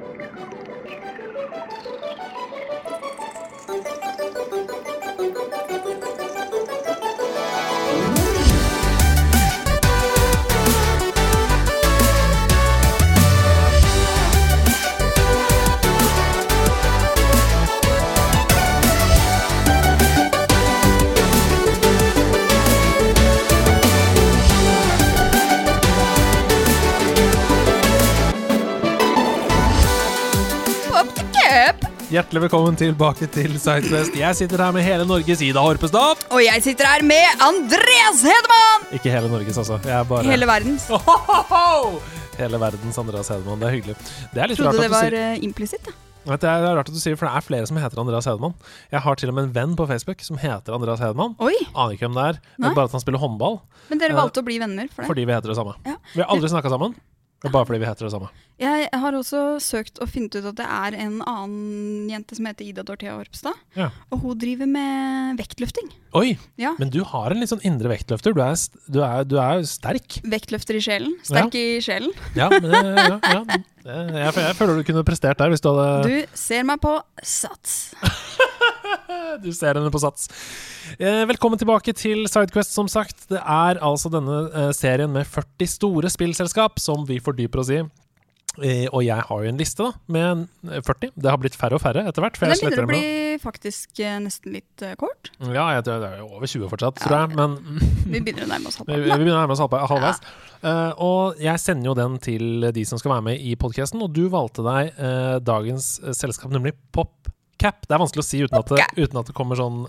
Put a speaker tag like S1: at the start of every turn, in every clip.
S1: Thank you. Hjertelig velkommen tilbake til Sightfest. Jeg sitter her med hele Norges Ida Horpestad.
S2: Og jeg sitter her med Andreas Hedemann!
S1: Ikke hele Norges, altså. Jeg er bare
S2: Hele verdens.
S1: Ohohoho! Hele verdens Andreas Hedemann. Det er hyggelig. Det er litt
S2: Trodde
S1: rart
S2: det
S1: at du
S2: var
S1: sier
S2: uh, implisitt. da.
S1: Vet du, Det er rart at du sier, for det er flere som heter Andreas Hedemann. Jeg har til og med en venn på Facebook som heter Andreas Hedemann.
S2: Oi,
S1: Aner ikke hvem det er.
S2: Nei.
S1: Vet bare at han spiller håndball
S2: men dere
S1: Eh,
S2: valgte å bli venner for det.
S1: fordi vi heter det samme.
S2: Ja.
S1: Vi har aldri snakka sammen. Det bare fordi vi heter det samme.
S2: Jeg har også søkt og funnet ut at det er en annen jente som heter Ida Dorthea Horpstad.
S1: Ja.
S2: Og hun driver med vektløfting.
S1: Oi,
S2: Ja.
S1: men du har en litt sånn indre vektløfter. Du er, du er, du er sterk.
S2: Vektløfter i sjelen. Sterk i sjelen.
S1: Ja, men, ja, ja. Jeg, jeg føler du kunne prestert der hvis du hadde
S2: Du ser meg på sats.
S1: Du ser henne på sats. Eh, velkommen tilbake til Sidequest, som sagt. Det er altså denne eh, serien med 40 store spillselskap som vi fordyper oss i. Eh, og jeg har jo en liste da med eh, 40. Det har blitt færre og færre etter hvert.
S2: Den begynner å bli faktisk eh, nesten litt eh, kort.
S1: Ja, jeg, det er jo over 20 fortsatt,
S2: Ja,
S1: tror jeg. Men
S2: Vi begynner å nærme oss
S1: vi, vi begynner å nærme oss halvveis. Ja. Eh, og jeg sender jo den til de som skal være med i podkasten, og du valgte deg eh, dagens selskap, nemlig PopCap. Det er vanskelig å si uten at det, uten at det kommer sånn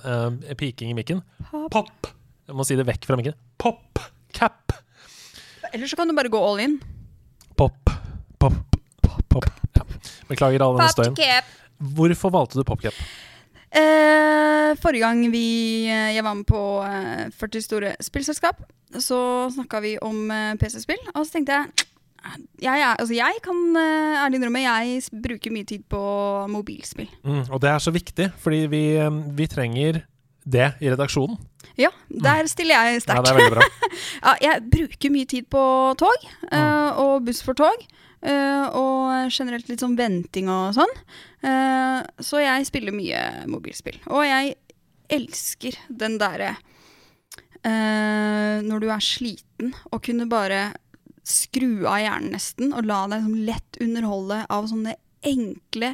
S1: piking i mikken.
S2: Pop.
S1: Pop! Jeg må si det vekk fra mikken. PopCap.
S2: Eller så kan du bare gå all in.
S1: Pop, pop, pop. pop. Ja. Beklager all denne støyen.
S2: Popcap.
S1: Hvorfor valgte du PopCap?
S2: Eh, forrige gang vi, eh, jeg var med på eh, 40 store spillselskap, så snakka vi om eh, PC-spill. Og så tenkte jeg jeg, er- altså jeg kan ærlig innrømme jeg bruker mye tid på mobilspill.
S1: Mm, og det er så viktig, fordi vi, vi trenger det i redaksjonen.
S2: Ja, der stiller jeg
S1: Ja,
S2: sterkt.
S1: det er veldig bra.
S2: Ja, jeg bruker mye tid på tog, eh,
S1: Mm.
S2: og buss for tog. Eh, og generelt litt sånn venting og sånn. Uh, så jeg spiller mye mobilspill. Og jeg elsker den derre uh, Når du er sliten, og kunne bare skru av hjernen nesten, og la deg liksom lett underholde av sånne enkle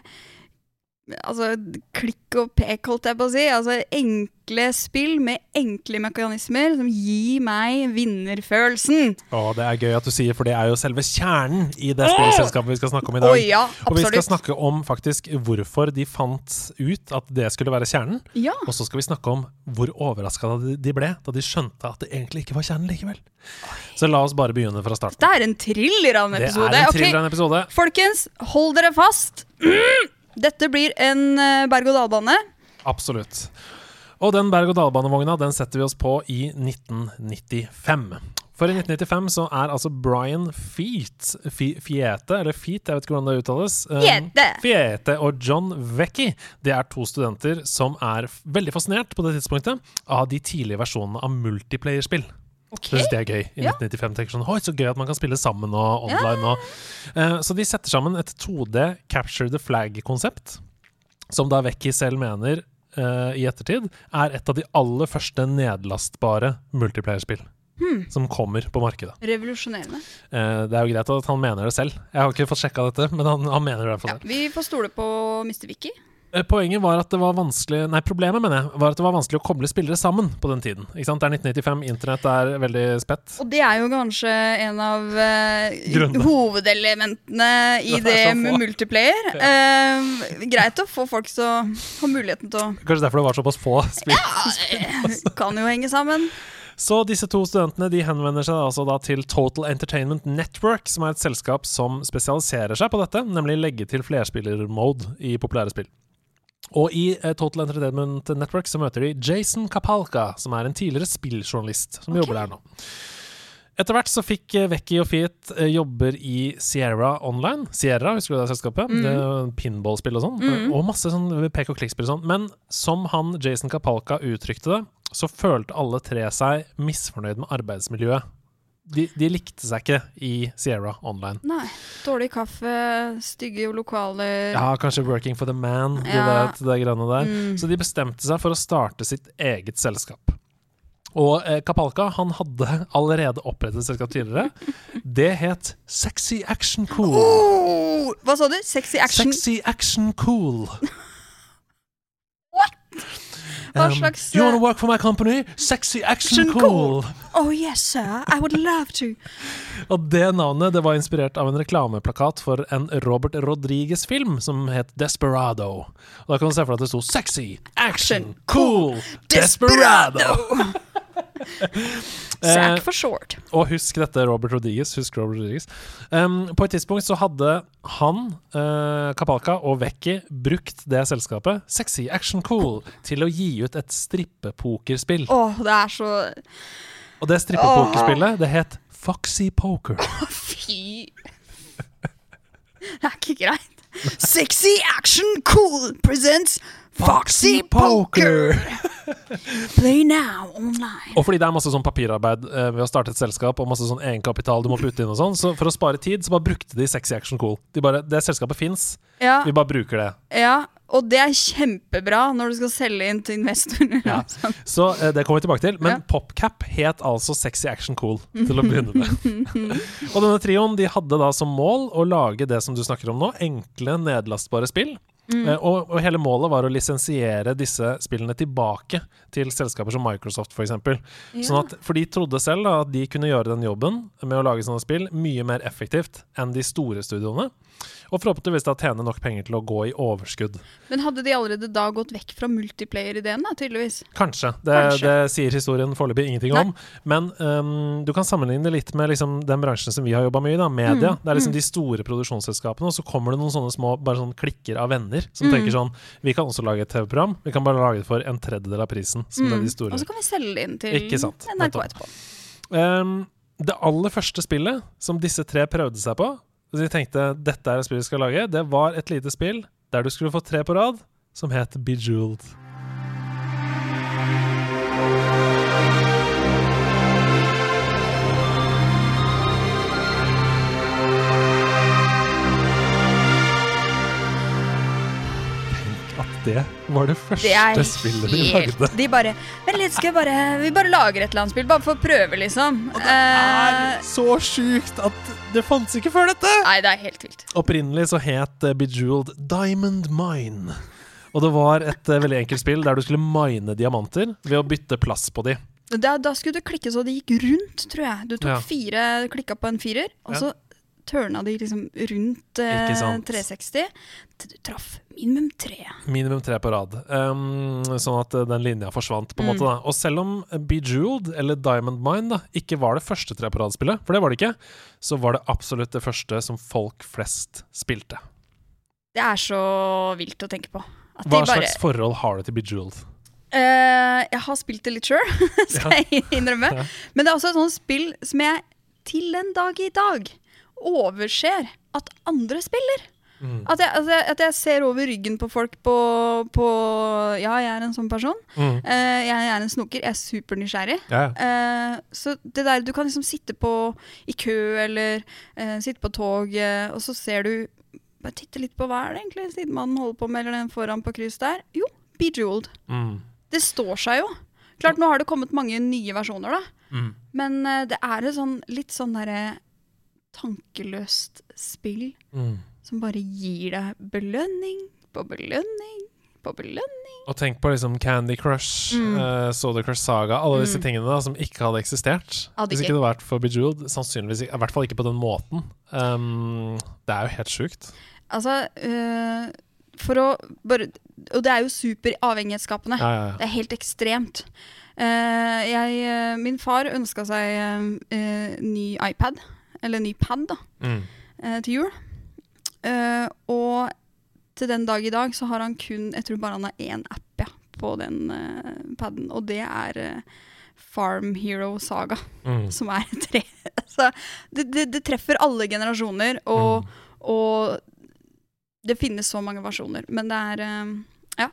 S2: Altså klikk og pek, holdt jeg på å si. Altså enkle spill med enkle mekanismer som gir meg vinnerfølelsen.
S1: Å, det er gøy at du sier, for det er jo selve kjernen i det spillselskapet vi skal snakke om i dag.
S2: Å ja,
S1: Og vi skal snakke om faktisk hvorfor de fant ut at det skulle være kjernen.
S2: Ja,
S1: Og så skal vi snakke om hvor overraska de ble da de skjønte at det egentlig ikke var kjernen likevel. Så la oss bare begynne fra starten.
S2: det er en thriller av en episode.
S1: Det er en thriller av en episode.
S2: Folkens, hold dere fast. Mm. Dette blir en eh, berg-og-dal-bane.
S1: Absolutt. Og den berg-og-dal-banevogna den setter vi oss på i 1995. For i 1995 så er altså Brian Feet, Fiete, eller Feet, jeg vet ikke hvordan det uttales. um,
S2: Fiete.
S1: Fiete og John Vecchi. Det er to studenter som er veldig fascinert på det tidspunktet av de tidlige versjonene av multiplayer-spill.
S2: Ok.
S1: Synes det er gøy. I
S2: Ja.
S1: 1995 tenker sånn, Oi, så gøy at man kan spille sammen og online. Og, uh, så de setter sammen et 2D Capture the Flag-konsept, som da Vekki selv mener uh, i ettertid er et av de aller første nedlastbare multiplayer-spill
S2: Hmm.
S1: som kommer på markedet.
S2: Revolusjonerende.
S1: Eh, det er jo greit at han mener det selv. Jeg har ikke fått sjekka dette, men han, han mener det
S2: Ja, vi får stole på Mr. Vicky.
S1: Eh, Poenget var at det var vanskelig Nei, problemet mener jeg var at det var vanskelig å koble spillere sammen på den tiden. Ikke sant? Det er 1995, internett er veldig spett.
S2: Og det er jo kanskje en av
S1: uh,
S2: hovedelementene i
S1: Det
S2: det med
S1: multiplayer.
S2: multiplayer. Uh, greit å få folk til å ha muligheten til å
S1: Kanskje derfor det var såpass få spill.
S2: Kan jo henge sammen.
S1: Så disse to studentene de henvender seg altså da til Total Entertainment Network, som er et selskap som spesialiserer seg på dette, nemlig legge til flerspillermode i populære spill. Og i eh, Total Entertainment Network så møter de Jason Kapalka, som er en tidligere spilljournalist som
S2: okay.
S1: jobber der nå. Etter hvert så fikk Vekki og Fiat eh, jobber i Sierra Online. Sierra, husker du det selskapet?
S2: Mm.
S1: Det Pinballspill og sånn.
S2: Mm.
S1: Og masse sånn pek og klikk-spill og sånn. Men som han Jason Kapalka uttrykte det, så følte alle tre seg misfornøyd med arbeidsmiljøet de, de likte seg ikke i Sierra Online.
S2: Nei. Dårlig kaffe, stygge lokaler.
S1: Ja, kanskje 'Working for the Man', de
S2: Ja.
S1: der, det greiene der.
S2: Mm.
S1: Så de bestemte seg for å starte sitt eget selskap. Og eh, Kapalka han hadde allerede opprettet selskap tidligere. Det het Sexy Action Cool.
S2: Oh, hva sa du? Sexy action?
S1: Sexy Action Cool.
S2: What? Hva
S1: Um,
S2: slags,
S1: You wanna
S2: eh,
S1: work for my company? Sexy Action,
S2: Action
S1: cool.
S2: Oh yes, sir. I would love to.
S1: Og det navnet det var inspirert av en reklameplakat for en Robert Rodriguez-film som het Desperado. Og da kan du se for deg at det sto Sexy Action Cool Desperado. Eh,
S2: Zack for short.
S1: Og husk dette, Robert Rodriguez. Husk Robert Rodriguez. Um, på et tidspunkt så hadde han, uh, Kapalka og Vekki brukt det selskapet, Sexy Action Cool, til å gi ut et strippepokerspill.
S2: Åh, det er så
S1: Og det strippepokerspillet, det het Foxy Poker.
S2: Fy. Det er ikke greit. Sexy action cool presents Foxy Poker. Play now online.
S1: Og fordi det er masse sånn papirarbeid eh, ved å starte et selskap, og masse sånn egenkapital du må putte inn og sånn, så for å spare tid, så bare brukte de Sexy Action Cool. De bare, det selskapet fins,
S2: Ja,
S1: vi bare bruker det.
S2: ja, og det er kjempebra når du skal selge inn til investorer.
S1: Ja.
S2: Sånn.
S1: Så eh, det kommer vi tilbake til. Men
S2: Ja.
S1: PopCap het altså Sexy Action Cool til å begynne med. og denne trioen de hadde da som mål å lage det som du snakker om nå, enkle, nedlastbare spill. Eh, og, og hele målet var å lisensiere disse spillene tilbake til selskaper som Microsoft, f.eks.
S2: Ja.
S1: Sånn at, for de trodde selv da, at de kunne gjøre den jobben med å lage sånne spill mye mer effektivt enn de store studioene. Og forhåpentligvis da tjene nok penger til å gå i overskudd.
S2: Men hadde de allerede da gått vekk fra multiplayer-ideen, da, tydeligvis?
S1: Kanskje. Det,
S2: Kanskje.
S1: det sier historien foreløpig ingenting
S2: Nei.
S1: om. Men um, du kan sammenligne det litt med liksom, den bransjen som vi har jobba mye i, da, media.
S2: Mm,
S1: Det er liksom
S2: mm.
S1: de store produksjonsselskapene, og så kommer det noen sånne små bare sånn klikker av venner som
S2: Mm.
S1: tenker sånn Vi kan også lage et TV-program, vi kan bare lage det for en tredjedel av prisen som det
S2: er
S1: de store.
S2: Og så kan vi selge det inn til NRK etterpå.
S1: Um, det aller første spillet som disse tre prøvde seg på, de tenkte dette er et spill vi skal lage, det var et lite spill der du skulle få tre på rad, som het Bejeweled. Det var det første
S2: Det
S1: spillet de lagde.
S2: De bare Vent litt, skal jeg bare Vi bare lager et eller annet spill, bare for å prøve, liksom.
S1: Og det er
S2: uh,
S1: så sjukt at det fantes ikke før dette!
S2: nei, det er helt vilt.
S1: Opprinnelig så het eh, Bejeweled Diamond Mine. Og det var et eh, veldig enkelt spill der du skulle mine diamanter ved å bytte plass på de.
S2: Da, da skulle du klikke så det gikk rundt, tror jeg. Du tok
S1: Ja.
S2: fire, klikka på en firer, og
S1: Ja.
S2: Så tørna de liksom rundt eh, 360 til du traff minimum tre.
S1: Minimum tre på rad. Um, sånn at eh, den linja forsvant, på en
S2: Mm.
S1: måte. da Og selv om Bejeweled, eller Diamond Mine, da ikke var det første tre på rad-spillet, for det var det ikke, så var det absolutt det første som folk flest spilte.
S2: Det er så vilt å tenke på.
S1: Hva
S2: bare
S1: slags forhold har du til Bejeweled?
S2: Uh, Jeg har spilt det litt sjøl, skal jeg innrømme.
S1: Ja.
S2: Men det er også et sånt spill som jeg til en dag i dag overser at andre spiller.
S1: Mm.
S2: At jeg, at jeg, at jeg ser over ryggen på folk på, på Ja, jeg er en sånn person.
S1: Mm.
S2: Uh, jeg er en snoker. Jeg er supernysgjerrig.
S1: Ja, ja.
S2: Eh, så det der, du kan liksom sitte på i kø eller uh, sitte på tog, eh, og så ser du Bare titte litt på hva er det egentlig sidemannen holder på med, eller den foran på kryss der. Jo, Bejeweled.
S1: Mm.
S2: Det står seg jo. Klart, nå har det kommet mange nye versjoner, da.
S1: Mm.
S2: Men eh, det er et sånn litt sånn derre tankeløst spill
S1: Mm.
S2: som bare gir deg belønning på belønning på belønning.
S1: Og tenk på liksom Candy Crush,
S2: Mm.
S1: uh, Soda Crush Saga, alle disse
S2: Mm.
S1: tingene da som ikke hadde eksistert.
S2: Hadde
S1: Hvis
S2: ikke.
S1: det hadde vært for Bejeweled, sannsynligvis ikke, i hvert fall ikke på den måten. Um, det er jo helt sjukt.
S2: Altså uh, For å bare Og det er jo super avhengighetsskapende.
S1: Ja, ja,
S2: Det er helt ekstremt. Uh, jeg, min far ønska seg ny iPad, eller ny pad, da.
S1: Mm.
S2: eh, til jul. Eh, og til den dag i dag så har han kun Jeg tror bare han har én app ja, på den uh, paden, og det er Farm Hero Saga,
S1: Mm.
S2: som er tre. Så det, det, det treffer alle generasjoner, og,
S1: Mm.
S2: og det finnes så mange versjoner, men det er ja.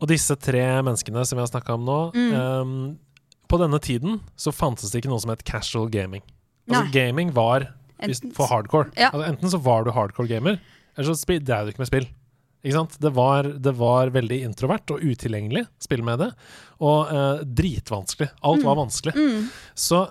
S1: Og disse tre menneskene som vi har snakka om nå
S2: Mm.
S1: um, På på denne tiden så fantes det ikke noe som het casual gaming. Altså Gaming var
S2: Enten-
S1: for hardcore.
S2: Ja.
S1: Altså, enten så var du hardcore gamer, eller så drev du ikke med spill. Det var, det var veldig introvert og utilgjengelig spill med det, og eh, dritvanskelig. Alt var vanskelig.
S2: Mm.
S1: Så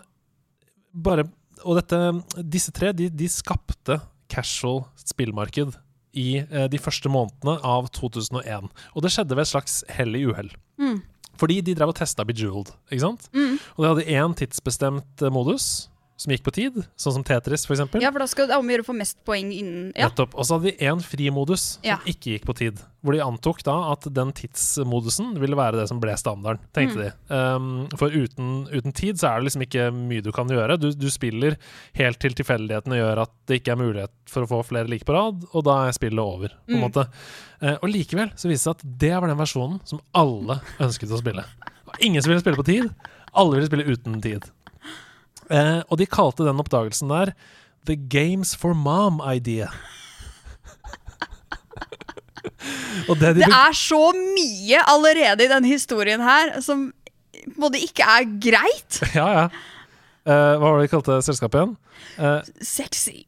S1: bare Og dette, disse tre, de, de skapte casual spillmarked i eh, de første månedene av 2001. Og det skjedde ved et slags hell i uhell.
S2: Mm.
S1: Fordi de drev og testa Bejeweled, ikke sant?
S2: Mm.
S1: Og de hadde én tidsbestemt eh, modus som gikk på tid, sånn som Tetris, eksempel.
S2: Ja, for da skal det omgjøre å få mest poeng innen Ja.
S1: Nettopp. Og så hadde de én frimodus som
S2: Ja.
S1: ikke gikk på tid. Hvor de antok da at den tidsmodusen ville være det som ble standarden, tenkte
S2: Mm.
S1: de. Um, for uten, uten tid så er det liksom ikke mye du kan gjøre. Du, du spiller helt til tilfeldighetene gjør at det ikke er mulighet for å få flere like på rad, og da er spillet over, på en
S2: Mm.
S1: måte. Uh, og likevel så viste det seg at det var den versjonen som alle ønsket å spille. Ingen som ville spille på tid. Alle ville spille uten tid. Eh, og de kalte den oppdagelsen der The Games for Mom Idea. det de
S2: Det er så mye allerede i denne historien her som på en måte ikke er greit.
S1: Ja, ja. Eh, hva var det de kalte selskapet igjen? Eh,
S2: Sexy.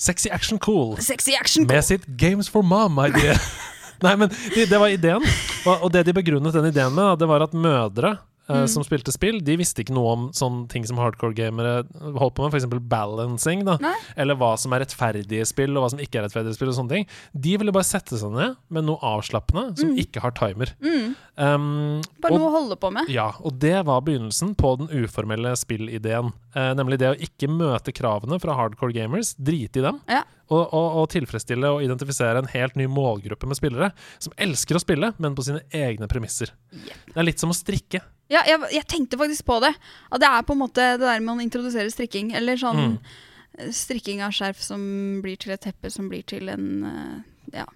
S1: Sexy Action Cool.
S2: Sexy action. cool.
S1: Med sitt Games for Mom-idé. Nei, men det, det var ideen. Og, og det de begrunnet den ideen med, det var at mødre eh, som spilte spill, de visste ikke noe om sånne ting som hardcore-gamere holdt på med, f.eks. balancing, da.
S2: Nei.
S1: Eller hva som er rettferdige spill, og hva som ikke er rettferdige spill, og sånne ting. De ville bare sette seg ned med noe avslappende som ikke har timer.
S2: Mm.
S1: Um,
S2: Bare
S1: og-
S2: noe å holde på med.
S1: ja, og det var begynnelsen på den uformelle spillideen. Eh, nemlig det å ikke møte kravene fra hardcore gamers, drite i dem,
S2: Ja.
S1: og, og, og tilfredsstille og identifisere en helt ny målgruppe med spillere som elsker å spille, men på sine egne premisser. Det er litt som å strikke.
S2: Ja, jeg, jeg tenkte faktisk på det. At det er på en måte det der med å introdusere strikking. Eller sånn
S1: Mm.
S2: eh, strikking av skjerf som blir til et teppe som blir til en eh, ja,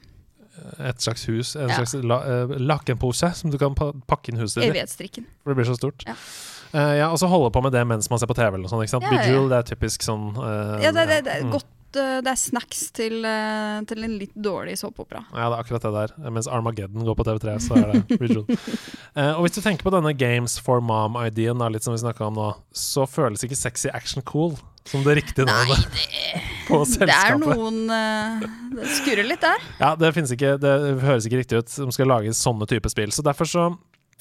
S1: Et slags hus, en
S2: Ja.
S1: slags la, lakenpose som du kan pakke inn huset ditt i.
S2: evighetsstrikken.
S1: For det blir så stort.
S2: Ja.
S1: Eh, ja, og så holde på med det mens man ser på TV eller sånt. Ikke sant?
S2: Ja, ja.
S1: Det er typisk sånn uh,
S2: Ja, det, det, det er
S1: mm.
S2: godt eh, Det er snacks til, til en litt dårlig såpeopera.
S1: Ja, det er akkurat det der. Mens Armageddon går på TV3, så er det. Eh, og hvis du tenker på denne Games for Mom-ideen, litt som vi snakka om nå, så føles ikke sexy action cool som det riktige navnet
S2: det,
S1: på
S2: det er noen Det skurrer litt der.
S1: Ja, det ikke Det høres ikke riktig ut som skal lage sånne type spill. Så derfor så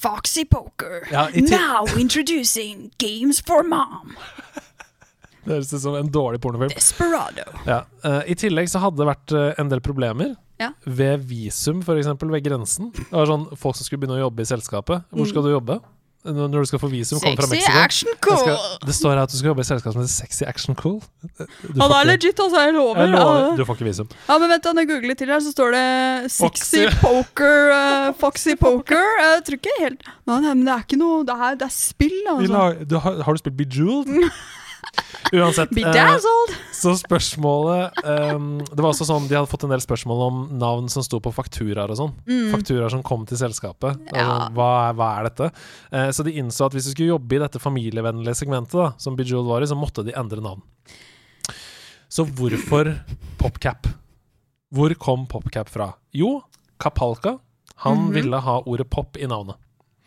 S2: Foxy Poker.
S1: Ja,
S2: Now introducing Games for Mom.
S1: Det høres ut som en dårlig pornofilm.
S2: Desperado.
S1: Ja. Uh, I tillegg så hadde det vært uh, en del problemer
S2: Ja.
S1: ved visum, f.eks. ved grensen. Det var sånn Folk som skulle begynne å jobbe i selskapet. Hvor skal du jobbe? Når du skal få visum, komme fra Mexico.
S2: action cool.
S1: Skal, det står her at du skal jobbe i selskap som heter Sexy Action Cool. Du
S2: Han er legit, altså. Jeg lover.
S1: Jeg lover, du får ikke visum.
S2: Ja, men vent da, Når jeg googler til her, så står det Sexy. Poker. uh, Foxy Poker. Jeg tror ikke helt Nei, nei, men det er ikke noe Det er, det er spill, altså.
S1: lag- du har, har du spilt Bejeweled? Uansett. eh, så spørsmålet ehm, Det var også sånn De hadde fått en del spørsmål om navn som sto på fakturaer og sånn. Fakturaer som kom til selskapet.
S2: Ja.
S1: Altså, hva, er, hva er dette? Eh, så de innså at hvis de skulle jobbe i dette familievennlige segmentet, da, som Bejeweled var i, så måtte de endre navn. Så hvorfor PopCap? Hvor kom PopCap fra? Jo, Kapalka. Han
S2: Mhm.
S1: ville ha ordet pop i navnet.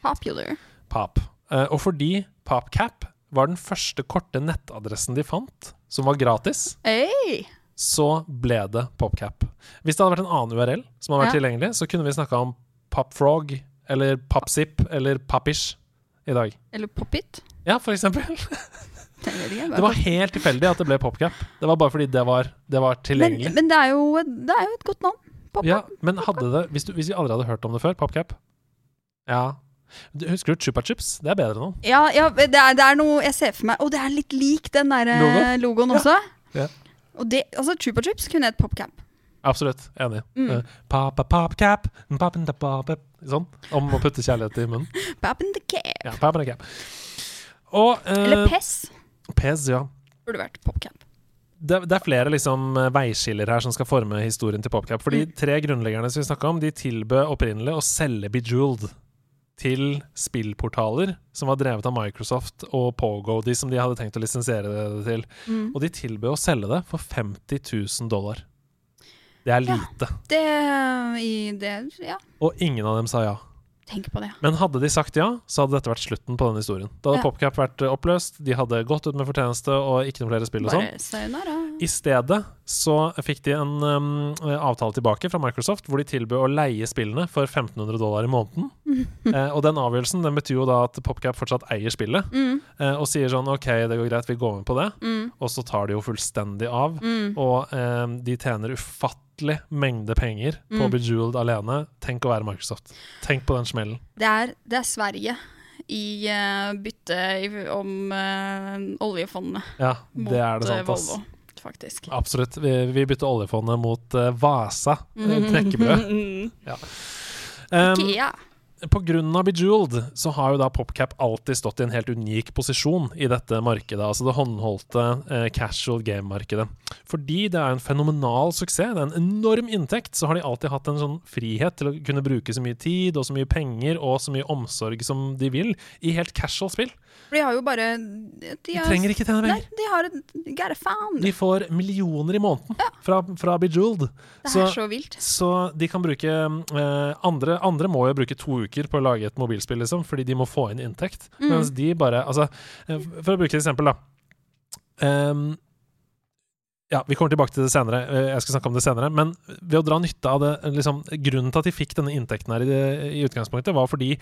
S2: Popular.
S1: Pop. Eh, og fordi PopCap var den første korte nettadressen de fant, som var gratis,
S2: Hey.
S1: så ble det PopCap. Hvis det hadde vært en annen URL som hadde vært
S2: Ja.
S1: tilgjengelig, så kunne vi snakka om PopFrog eller PopZip eller Popish i dag.
S2: Eller Pop-It.
S1: Ja, for eksempel. Det var helt tilfeldig at det ble PopCap. Det var bare fordi det var, det var
S2: men,
S1: tilgjengelig.
S2: men det, er jo, det er jo et godt navn. Pop
S1: Ja, men hadde det hvis, du, hvis vi aldri hadde hørt om det før, PopCap Ja. Husker du Chupa Chups? Det er bedre nå.
S2: Ja, ja det, er, det er noe jeg ser for meg Og det er litt lik den der eh,
S1: Logo?
S2: logoen også.
S1: Ja.
S2: Og det, altså Chupa Chups kunne hett PopCap.
S1: Absolutt. Enig.
S2: Mm.
S1: Eh, Papa popcap, pop papa Sånn. Om å putte kjærlighet i munnen.
S2: pop in the cap.
S1: Ja, pop in the cap. Og uh,
S2: Eller PES.
S1: PES, ja.
S2: Burde vært PopCap.
S1: Det, det er flere liksom veiskiller her som skal forme historien til PopCap. For de
S2: Mm.
S1: tre grunnleggerne som vi snakka om, de tilbød opprinnelig å selge Bejeweled til spillportaler som var drevet av Microsoft og Pogo, de som de hadde tenkt å lisensiere det til.
S2: Mm.
S1: Og de tilbød å selge det for 50 000 dollar. Det er
S2: Ja.
S1: lite.
S2: Det i det Ja.
S1: Og ingen av dem sa ja.
S2: Tenk på det.
S1: Men hadde de sagt ja, så hadde dette vært slutten på den historien. Da hadde
S2: Ja.
S1: PopCap vært eh, oppløst, de hadde gått ut med fortjeneste og ikke noen flere spill og sånn. I stedet så fikk de en um, avtale tilbake fra Microsoft hvor de tilbød å leie spillene for 1500 dollar i måneden. eh, og den avgjørelsen den betyr jo da at PopCap fortsatt eier spillet,
S2: Mm,
S1: eh, og sier sånn OK, det går greit, vi går med på det.
S2: mm,
S1: Og så tar de jo fullstendig av,
S2: mm.
S1: og eh, de tjener ufattelig mengde penger på
S2: Mm.
S1: Bejeweled alene. Tenk å være Microsoft. Tenk på den smellen.
S2: Det, er, det er Sverige i uh, bytte i, om uh, oljefondet
S1: Ja,
S2: mot
S1: det er det
S2: eh,
S1: sant, ass.
S2: Volvo, faktisk.
S1: Absolutt. Vi, vi bytter oljefondet mot uh, Vasa
S2: Mm.
S1: knekkebrød. Mm.
S2: Ja.
S1: Um, Ikea. Av Bejeweled så har jo da PopCap alltid stått i en helt unik posisjon i dette markedet, altså det håndholdte eh, casual game-markedet. Fordi det er en fenomenal suksess, det er en enorm inntekt, så har de alltid hatt en sånn frihet til å kunne bruke så mye tid og så mye penger og så mye omsorg som de vil i helt casual spill.
S2: For de har jo bare De,
S1: De trenger ikke tjene
S2: Nei,
S1: penger.
S2: de har get a fan.
S1: De får millioner i måneden fra, fra Bejeweled.
S2: Det
S1: Så-
S2: er så vilt.
S1: Så de kan bruke uh, andre, andre må jo bruke to uker på å lage et mobilspill, liksom, fordi de må få inn inntekt.
S2: Mm.
S1: Mens de bare Altså, eh, for å bruke et eksempel, da. Ehm, ja, vi kommer tilbake til det senere. eh, Jeg skal snakke om det senere. Men ved å dra nytte av det liksom, Grunnen til at de fikk denne inntekten her i, det, i utgangspunktet, var fordi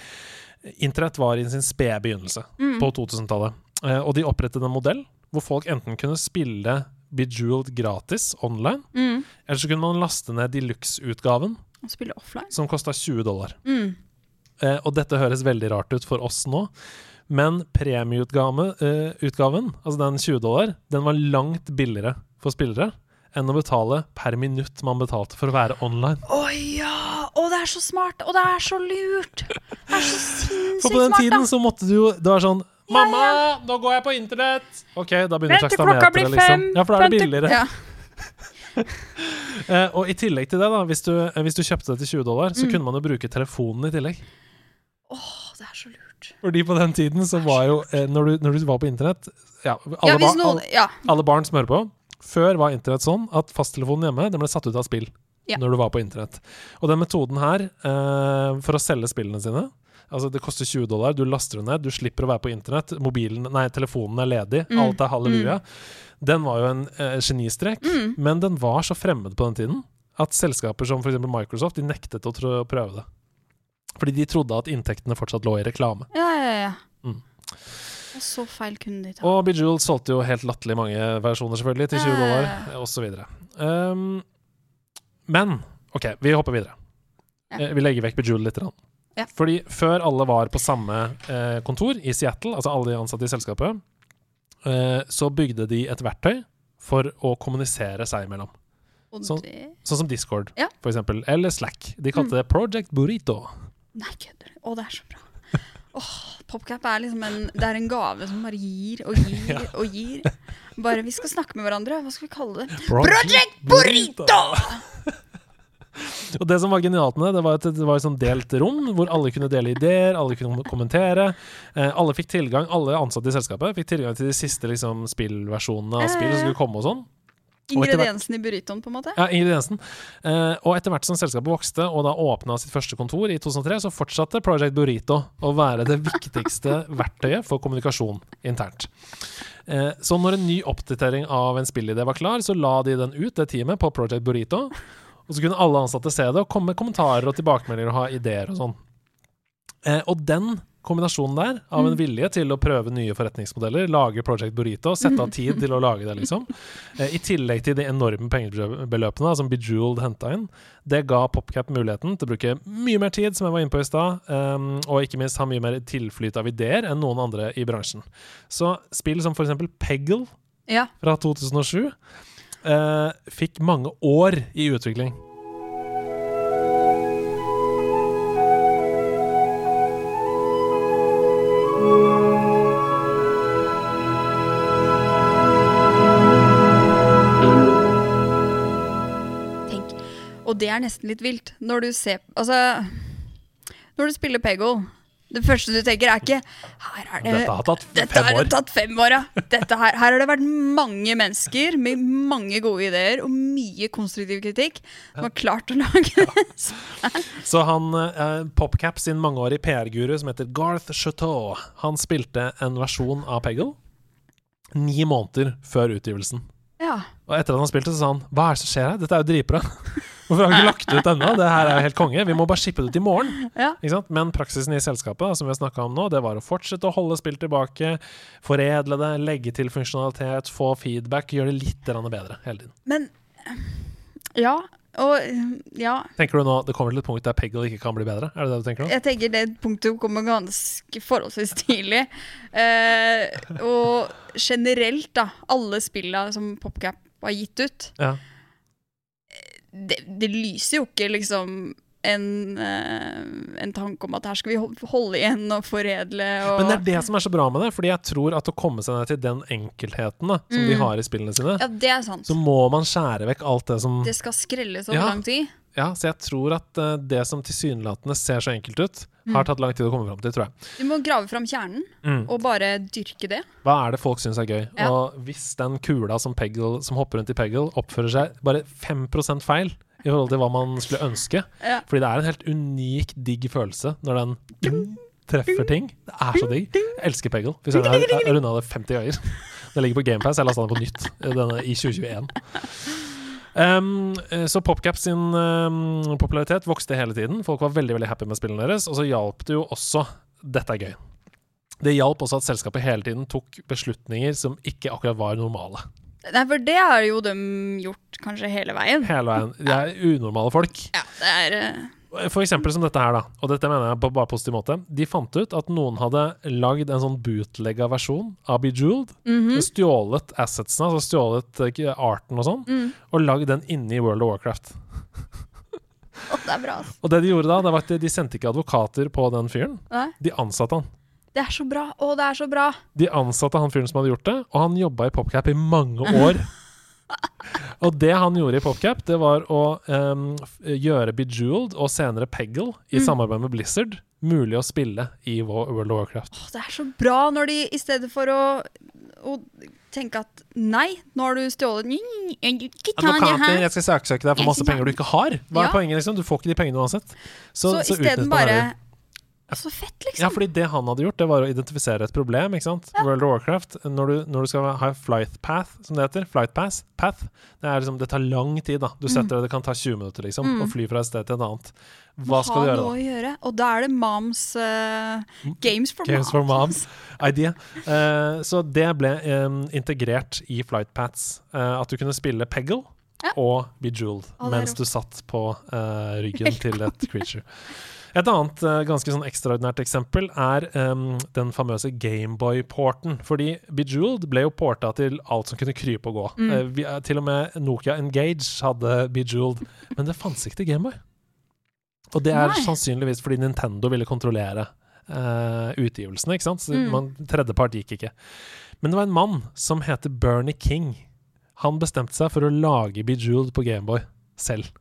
S1: internett var i sin spede begynnelse
S2: Mm.
S1: på 2000-tallet. Eh, og de opprettet en modell hvor folk enten kunne spille Bejeweled gratis online,
S2: Mm.
S1: eller så kunne man laste ned deluxe-utgaven, som kosta 20 dollar.
S2: Mm.
S1: Eh, og dette høres veldig rart ut for oss nå, men premieutgaven, uh, altså den 20 dollar, den var langt billigere for spillere enn å betale per minutt man betalte for å være online.
S2: Å ja! Å, det er så smart! Og det er så lurt! Det er så sinnssykt
S1: For på den
S2: smart,
S1: tiden
S2: da!
S1: så måtte du jo Det var sånn
S2: Ja,
S1: Mamma, nå går jeg på internett! OK, da begynner
S2: fem!
S1: liksom. Ja, for da er det billigere.
S2: Ja.
S1: uh, og i tillegg til det, da, hvis du, eh, hvis du kjøpte det til 20 dollar, så
S2: Mm.
S1: kunne man jo bruke telefonen i tillegg.
S2: Åh, det er så lurt.
S1: Fordi på den tiden så var jo uh, når, du, når du var på internett ja, alle,
S2: Ja, noen Ja.
S1: alle barn som hører på, før var internett sånn at fasttelefonen hjemme den ble satt ut av spill
S2: Ja.
S1: når du var på internett. Og den metoden her, eh, for å selge spillene sine Altså Det koster 20 dollar, du laster det ned, du slipper å være på internett, mobilen, nei, telefonen er ledig,
S2: Mm.
S1: alt er halleluja. Den var jo en eh, genistrek,
S2: Mm.
S1: men den var så fremmed på den tiden at selskaper som f.eks. Microsoft de nektet å prøve det. Fordi de trodde at inntektene fortsatt lå i reklame.
S2: Ja, ja, ja. Og så feil kunne de ta.
S1: Og Bejeweled solgte jo helt latterlig mange versjoner, selvfølgelig, til 20 dollar, osv. Um, men OK, vi hopper videre.
S2: Ja.
S1: Eh, Vi legger vekk Bejeweled litt.
S2: Ja.
S1: Fordi før alle var på samme eh, kontor i Seattle, altså alle de ansatte i selskapet, eh, så bygde de et verktøy for å kommunisere seg imellom.
S2: Så,
S1: sånn. Sånn som Discord,
S2: Ja.
S1: for eksempel. Eller Slack. De kalte
S2: Mm.
S1: det Project Burrito.
S2: Nei, kødder du? Å, det er så bra. Åh, Popcap er liksom en Det er en gave som bare gir og gir
S1: Ja.
S2: og gir. Bare vi skal snakke med hverandre. Hva skal vi kalle det?
S1: Project
S2: Burrito!
S1: Og det som var genialt med det, det var at det var et sånn delt rom hvor alle kunne dele ideer, alle kunne kommentere. Eh, alle fikk tilgang, alle ansatte i selskapet fikk tilgang til de siste liksom, spillversjonene av spill som skulle komme og sånn.
S2: Ingrediensen i burritoen, på en måte?
S1: Ja, ingrediensen. Eh, og etter hvert som selskapet vokste og da åpna sitt første kontor i 2003, så fortsatte Project Burrito å være det viktigste verktøyet for kommunikasjon internt. Eh, så når en ny oppdatering av en spillidé var klar, så la de den ut, det teamet, på Project Burrito. Og så kunne alle ansatte se det og komme med kommentarer og tilbakemeldinger og ha ideer og sånn. Eh, og den kombinasjonen der, av en vilje til å prøve nye forretningsmodeller, lage Project Burrito, sette av tid til å lage det, liksom, eh, i tillegg til de enorme pengebeløpene som Bejeweled henta inn, det ga PopCap muligheten til å bruke mye mer tid, som jeg var inne på i stad, um, og ikke minst ha mye mer tilflyt av ideer enn noen andre i bransjen. Så spill som for eksempel Peggle
S2: Ja.
S1: fra 2007 eh, fikk mange år i utvikling.
S2: Og det er nesten litt vilt. Når du ser Altså Når du spiller Peggle, Det første du tenker, er ikke Her er det
S1: Dette har tatt
S2: Dette
S1: fem
S2: har
S1: år.
S2: tatt fem år, ja. Dette her, her har det vært mange mennesker med mange gode ideer og mye konstruktiv kritikk som har klart å lage det.
S1: Så han, eh, PopCap sin mangeårige PR-guru som heter Garth Chateau, han spilte en versjon av Peggle ni måneder før utgivelsen.
S2: Ja.
S1: Og etter at han spilte, så sa han Hva er det som skjer her? Dette er jo dritbra. Hvorfor har vi ikke lagt det ut ennå? Det her er jo helt konge. Vi må bare shippe det ut i morgen.
S2: ja.
S1: Men praksisen i selskapet da, som vi har om nå, det var å fortsette å holde spill tilbake, foredle det, legge til funksjonalitet, få feedback, gjøre det litt bedre hele tiden.
S2: Men Ja. Og ja.
S1: Tenker du nå det kommer til et punkt der Peggle ikke kan bli bedre? Er det det du tenker nå?
S2: Jeg tenker det punktet kommer ganske forholdsvis tidlig. Eh, og generelt, da. Alle spilla som PopCap har gitt ut,
S1: Ja.
S2: Det, det lyser jo ikke liksom en, eh, en tanke om at her skal vi holde igjen og foredle og
S1: Men det er det som er så bra med det, fordi jeg tror at å komme seg ned til den enkeltheten da, som de
S2: Mm.
S1: har i spillene sine,
S2: Ja, det sant.
S1: så må man skjære vekk alt det som
S2: Det skal skrelles over
S1: Ja.
S2: lang tid.
S1: Ja, så jeg tror at eh, det som tilsynelatende ser så enkelt ut, har tatt lang tid å komme fram til, tror jeg.
S2: Du må grave fram kjernen
S1: Mm.
S2: og bare dyrke det.
S1: Hva er det folk syns er gøy?
S2: Ja.
S1: Og hvis den kula som, Peggle, som hopper rundt i Peggle, oppfører seg bare 5% feil i forhold til hva man skulle ønske
S2: Ja.
S1: Fordi det er en helt unik, digg følelse når den treffer ting. Det er så digg. Jeg elsker Peggle. Hvis Jeg har- runda det 50 ganger. Det ligger på GamePass. Jeg lasta den på nytt eh, denne, i 2021. Um, så PopCap sin um, popularitet vokste hele tiden. Folk var veldig veldig happy med spillene deres. Og så hjalp det jo også Dette er gøy. Det hjalp også at selskapet hele tiden tok beslutninger som ikke akkurat var normale.
S2: Nei, for det har jo de gjort kanskje hele veien.
S1: Hele veien. De er unormale folk.
S2: Ja, det er eh,
S1: For eksempel som dette her, da. Og dette mener jeg på bare positiv måte. De fant ut at noen hadde lagd en sånn bootlegga versjon av Bejeweled.
S2: mhm.
S1: Stjålet assetsene, altså stjålet eh, arten og sånn,
S2: mm.
S1: og lagd den inne i World of Warcraft.
S2: oh, Det er bra.
S1: Og det de gjorde da, det var at de sendte ikke advokater på den fyren.
S2: Nei,
S1: De ansatte han.
S2: Det er så bra. Å, det er så bra.
S1: De ansatte han fyren som hadde gjort det, og han jobba i PopCap i mange år. og det han gjorde i PopCap, det var å um, gjøre Bejeweled og senere Peggle i
S2: Mm.
S1: samarbeid med Blizzard mulig å spille i World of Warcraft.
S2: Åh, det er så bra når de i stedet for å, å tenke at nei, nå har du stjålet
S1: Advokater, jeg skal saksøke deg for masse penger du ikke har. Hva er
S2: Ja.
S1: poenget, liksom? Du får ikke de pengene uansett. Så,
S2: Så,
S1: så
S2: isteden bare. Så fett,
S1: Ja,
S2: liksom.
S1: fordi det han hadde gjort, det var å identifisere et problem. ikke sant? World of Warcraft, når du, når du skal ha flight path, som det heter, flight pass, path, det, er liksom, det tar lang tid. da. Du setter det, det kan ta 20 minutter liksom,
S2: Mm.
S1: å fly fra et sted til et annet. Hva skal du gjøre da?
S2: gjøre. Og da er det moms uh, Games for
S1: Games
S2: moms.
S1: for moms. Idea. Uh, så det ble um, integrert i flight paths. Uh, at du kunne spille Peggle
S2: Ja.
S1: og Bejeweled mens du satt på ryggen til et creature. Et annet eh, ganske sånn ekstraordinært eksempel er um, den famøse Gameboy-porten. Fordi Bejeweled ble jo porta til alt som kunne krype og gå.
S2: Mm.
S1: Uh, vi, eh, til og med Nokia Engage hadde Bejeweled, men det fantes ikke til Gameboy. Og det er
S2: Nei.
S1: sannsynligvis fordi Nintendo ville kontrollere uh, utgivelsene, ikke sant? Så
S2: Mm.
S1: tredjepart gikk ikke. Men det var en mann som heter Bernie King. Han bestemte seg for å lage Bejeweled på Gameboy selv.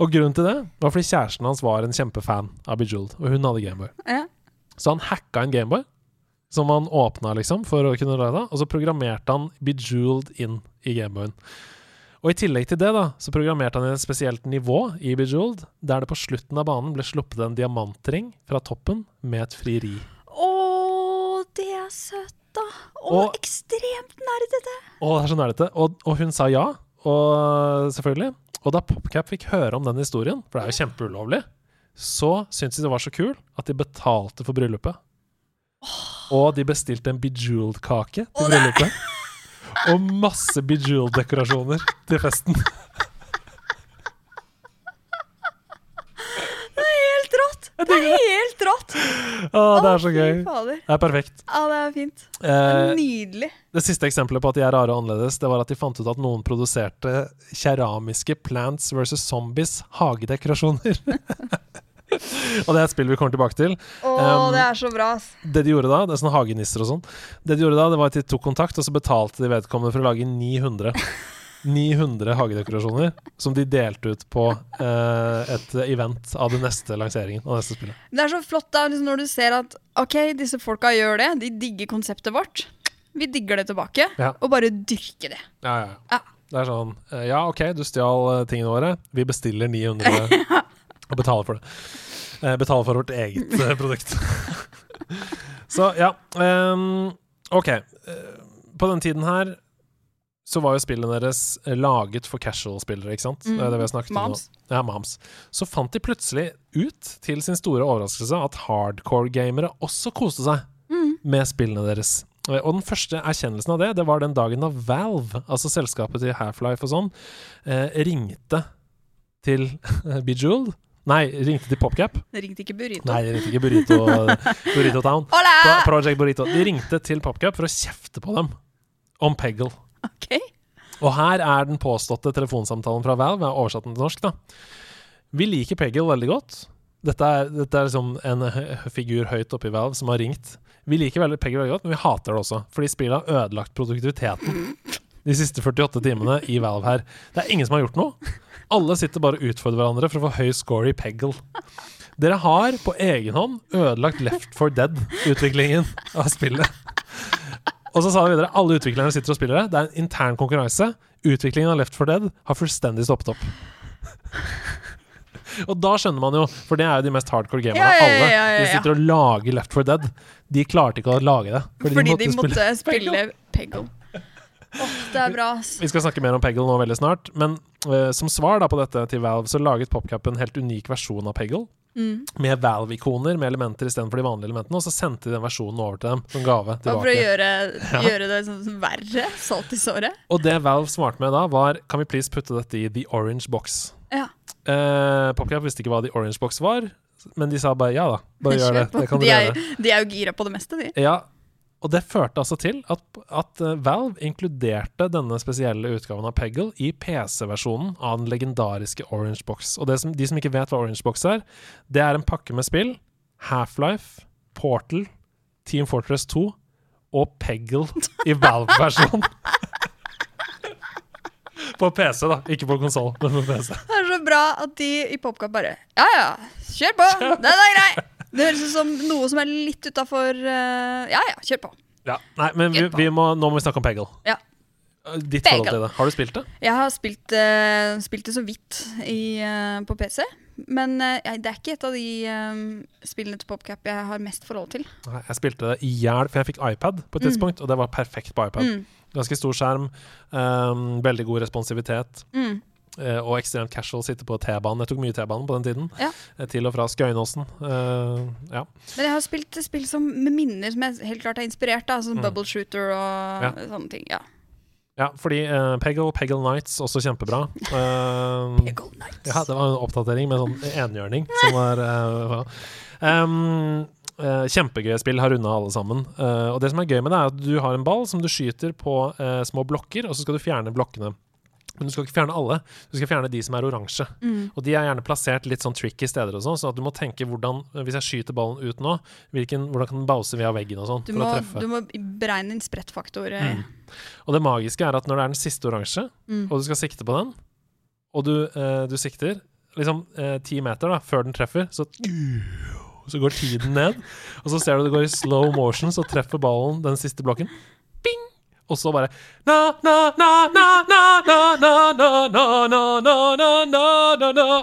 S1: Og grunnen til det var fordi kjæresten hans var en kjempefan av Bejeweled, og hun hadde Gameboy.
S2: Ja.
S1: Så han hacka en Gameboy, som han åpna liksom for å kunne lage og så programmerte han Bejeweled inn i Gameboyen. Og i tillegg til det da, så programmerte han i et spesielt nivå i Bejeweled, der det på slutten av banen ble sluppet en diamantring fra toppen med et frieri.
S2: Å, det er søtt, da. Å,
S1: Og-
S2: ekstremt nerdete.
S1: Å, det er så nerdete. Og, og hun sa ja, og selvfølgelig. Og da PopCap fikk høre om den historien, for det er jo kjempeulovlig, så syntes de det var så kul at de betalte for bryllupet. Og de bestilte en Bejeweled-kake til bryllupet. Og masse Bejeweled-dekorasjoner til festen.
S2: Det er helt rått. Det er helt rått.
S1: Å, det er så gøy. Det er perfekt.
S2: Ja, det er fint. Det er
S1: Eh,
S2: Nydelig.
S1: det siste eksempelet på at de er rare og annerledes, det var at de fant ut at noen produserte keramiske Plants vs. Zombies hagedekorasjoner. og det er et spill vi kommer tilbake til.
S2: Å,
S1: Um,
S2: det er så bra.
S1: Det de gjorde da, det er sånne hagenisser og sånn Det de gjorde da, det var at de tok kontakt, og så betalte de vedkommende for å lage 900. 900 hagedekorasjoner som de delte ut på eh, et event av den neste lanseringen av neste spillet.
S2: Det er så flott da, liksom når du ser at ok, disse folka gjør det, de digger konseptet vårt. Vi digger det tilbake,
S1: Ja.
S2: og bare dyrker det.
S1: Ja, ja,
S2: Ja.
S1: Det er sånn eh, Ja, OK, du stjal eh, tingene våre. Vi bestiller 900 og betaler for det. Eh, betaler for vårt eget eh, produkt. så ja. Um, OK. På den tiden her så var jo spillene deres eh, laget for casual-spillere, ikke sant? Det er det vi har snakket om Ja, moms. Så fant de plutselig ut, til sin store overraskelse, at hardcore-gamere også koste seg
S2: Mm.
S1: med spillene deres. Eh, Og den første erkjennelsen av det, det var den dagen da Valve, altså selskapet til Half-Life og sånn, eh, ringte til Bejeweled. Nei, ringte til PopCap.
S2: Det ringte ikke Burrito.
S1: Nei, ringte ikke Burrito, Burrito Town.
S2: Hola!
S1: Project Burrito. De ringte til PopCap for å kjefte på dem om Peggle.
S2: Ok.
S1: Og her er den påståtte telefonsamtalen fra Valve. Har oversatt den til norsk, da. Vi liker Peggle veldig godt. Dette er, dette er liksom en figur høyt oppe i Valve som har ringt. Vi liker veldig Peggle veldig godt, men vi hater det også. Fordi spillet har ødelagt produktiviteten de siste 48 timene i Valve her. Det er ingen som har gjort noe. Alle sitter bare og utfordrer hverandre for å få høy score i Peggle. Dere har på egen hånd ødelagt Left for Dead-utviklingen av spillet. Og så sa han videre alle utviklerne sitter og spiller det. Det er en intern konkurranse. Utviklingen av Left for Dead har fullstendig stoppet opp. og da skjønner man jo, for det er jo de mest hardcore gamerne
S2: Ja,
S1: av
S2: ja,
S1: alle.
S2: ja, alle.
S1: De sitter og lager Left for Dead. De klarte ikke å lage det.
S2: Fordi de måtte
S1: spille-
S2: spille Peggle. Åh, det er bra.
S1: Vi skal snakke mer om Peggle nå veldig snart. Men uh, som svar da på dette til Valve, så laget PopCap en helt unik versjon av Peggle.
S2: Mm.
S1: Med Valve-ikoner med elementer istedenfor de vanlige elementene. Og så sendte de den versjonen over til dem som gave
S2: Bare for å gjøre,
S1: Ja.
S2: gjøre det sånn verre. Salt i såret.
S1: Og det Valve svarte med da, var Kan vi please putte dette i The Orange Box?
S2: Ja.
S1: Eh, PopCap visste ikke hva The Orange Box var, men de sa bare ja da. Bare gjør det. Det kan
S2: de, er, de er jo gira på det meste, de.
S1: Ja, og det førte altså til at, at eh, Valve inkluderte denne spesielle utgaven av Peggle i PC-versjonen av den legendariske Orange Box. Og det som, de som ikke vet hva Orange Box er, det er en pakke med spill. Half-Life, Portal, Team Fortress 2 og Peggle i Valve-versjon. på PC, da. Ikke på konsoll, men på PC.
S2: Det er så bra at de i PopCap bare Ja ja, kjør på! Den er grei! Det høres ut som noe som er litt utafor Ja ja, kjør på.
S1: Ja. Nei, men vi, vi må, nå må vi snakke om Peggle.
S2: Ja.
S1: Ditt forhold til det. Har du spilt det?
S2: Jeg har spilt, uh, spilt det så vidt i, uh, på PC. Men eh, jeg- det er ikke et av de eh, spillene til PopCap jeg har mest forhold til.
S1: Nei, jeg spilte det i hjel, for jeg fikk iPad på et tidspunkt, og det var perfekt på iPad.
S2: Mm.
S1: Ganske stor skjerm, um, veldig god responsivitet,
S2: Mm.
S1: Eh, og ekstremt casual sitte på T-banen. Jeg tok mye T-banen på den tiden.
S2: Ja.
S1: eh, Til og fra Skøyenåsen. Uh, ja.
S2: Men jeg har spilt spill som, med minner som jeg helt klart er inspirert av. Sånn
S1: Mm.
S2: Bubble Shooter og
S1: Ja.
S2: sånne ting. Ja.
S1: ja, fordi uh, Peggle, Peggle Nights, også kjempebra. Uh,
S2: Peggle Nights.
S1: Ja, det var en oppdatering med sånn enhjørning som var uh, um, uh, Kjempegøye spill, har runda alle sammen. Eh, og det som er gøy med det, er at du har en ball som du skyter på eh, små blokker, og så skal du fjerne blokkene. Men du skal ikke fjerne alle, du skal fjerne de som er oransje.
S2: Mm.
S1: Og de er gjerne plassert litt sånn tricky steder og sånn, så du må tenke hvordan Hvis jeg skyter ballen ut nå, hvilken, hvordan kan den bause via veggen og sånn
S2: Du, du må beregne en sprettfaktor. eh.
S1: Mm. Og det magiske er at når det er den siste oransje,
S2: Mm.
S1: og du skal sikte på den, og du, eh, du sikter liksom eh, ti meter da, før den treffer, så så går tiden ned, og så ser du det går i slow motion, så treffer ballen den siste blokken. Og så bare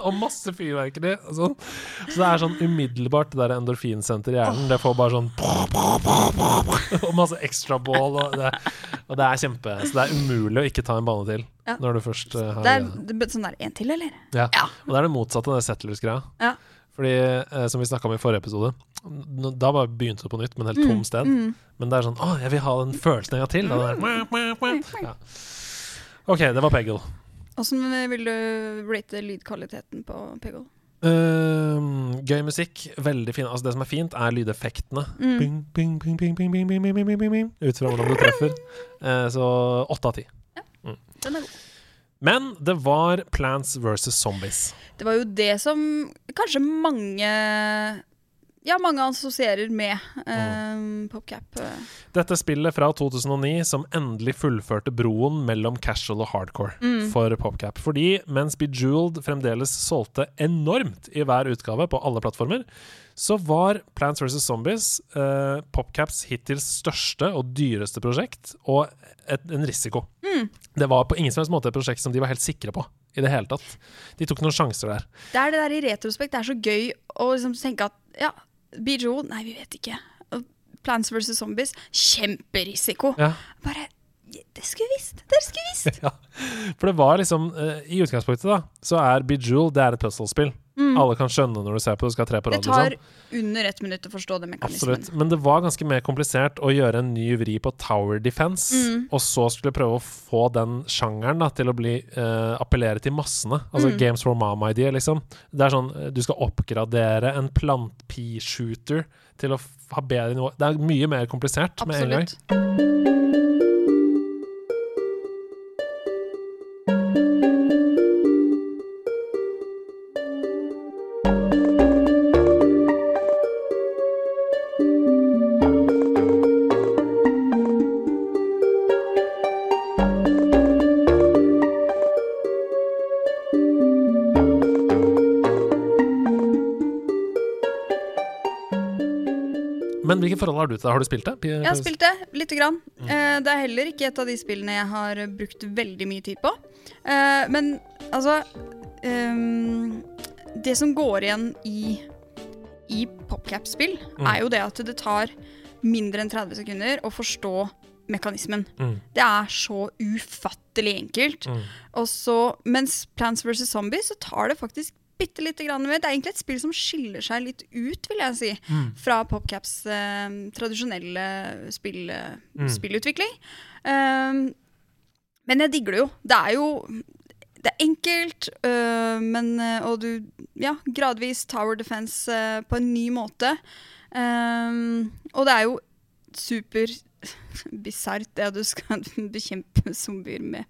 S1: Og masse fyrverkeri. Sånn. Så det er sånn umiddelbart det der endorfinsenteret i hjernen. Det får bare sånn Og masse ekstra bål Og det, er kjempe Så det er umulig å ikke ta en bane til. Når du først har
S2: Det er sånn der én til, eller?
S1: Ja. Og det er det motsatte av det settlers-greia.
S2: Ja.
S1: Fordi, eh, som vi snakka om i forrige episode, n- da bare begynte det på nytt med en helt tom sted.
S2: Mm.
S1: Men det er sånn Å, jeg vil ha den følelsen en gang til. Da, der. Ja. OK, det var Peggle.
S2: Åssen vil du rate lydkvaliteten på Peggle?
S1: Ehm, gøy musikk, veldig fin. Altså Det som er fint, er lydeffektene.
S2: Mm.
S1: Bing, bing, bing, bing, bing, bing, bing, bing, bing, bing, bing, Ut fra hvordan du treffer. Eh, så åtte av ti.
S2: Den er god.
S1: Men det var Plants versus Zombies.
S2: Det var jo det som kanskje mange ja, mange assosierer med eh, PopCap. eh.
S1: Dette spillet fra 2009 som endelig fullførte broen mellom casual og hardcore
S2: Mm.
S1: for PopCap. Fordi mens Bejeweled fremdeles solgte enormt i hver utgave på alle plattformer, så var Plants vs. Zombies eh, PopCaps hittils største og dyreste prosjekt, og et, en risiko.
S2: Mm.
S1: Det var på ingen som helst måte et prosjekt som de var helt sikre på i det hele tatt. De tok noen sjanser der.
S2: Det er det der i retrospekt. Det er så gøy å liksom tenke at ja, Bejeweled Nei, vi vet ikke. Plants vs. Zombies. Kjemperisiko.
S1: Ja.
S2: Bare Det skulle vi visst! Dere skulle visst!
S1: Ja, for det var liksom eh, I utgangspunktet da Så er Bejeweled det er et puzzle-spill.
S2: Mm.
S1: Alle kan skjønne når du ser på det, skal tre på
S2: Det tar under ett minutt å forstå den mekanismen.
S1: Absolutt. Men det var ganske mer komplisert å gjøre en ny vri på Tower Defense,
S2: Mm.
S1: og så skulle prøve å få den sjangeren da, til å bli uh, appellere til massene. Altså
S2: Mm.
S1: Games for Mama-idea, liksom. Det er sånn eh, du skal oppgradere en plant-pea-shooter til å ha bedre nivå. Det er mye mer komplisert med en gang. Forhold har du til det? Har du spilt det? P-
S2: Jeg har spilt det lite grann.
S1: Mm.
S2: Uh, det er heller ikke et av de spillene jeg har brukt veldig mye tid på. Uh, men altså um, Det som går igjen i, i PopCap-spill,
S1: Mm.
S2: er jo det at det tar mindre enn 30 sekunder å forstå mekanismen.
S1: Mm.
S2: Det er så ufattelig enkelt.
S1: Mm.
S2: Og så, mens Plants vs. Zombies så tar det faktisk bitte lite grann mer. Det er egentlig et spill som skiller seg litt ut, vil jeg si,
S1: Mm.
S2: fra PopCaps eh, tradisjonelle spill, eh,
S1: Mm.
S2: spillutvikling. Um, men jeg digger det jo. Det er jo det er enkelt, øh, men, øh, og du Ja, gradvis Tower Defense øh, på en ny måte. Um, og det er jo super bisart det du skal bekjempe zombier med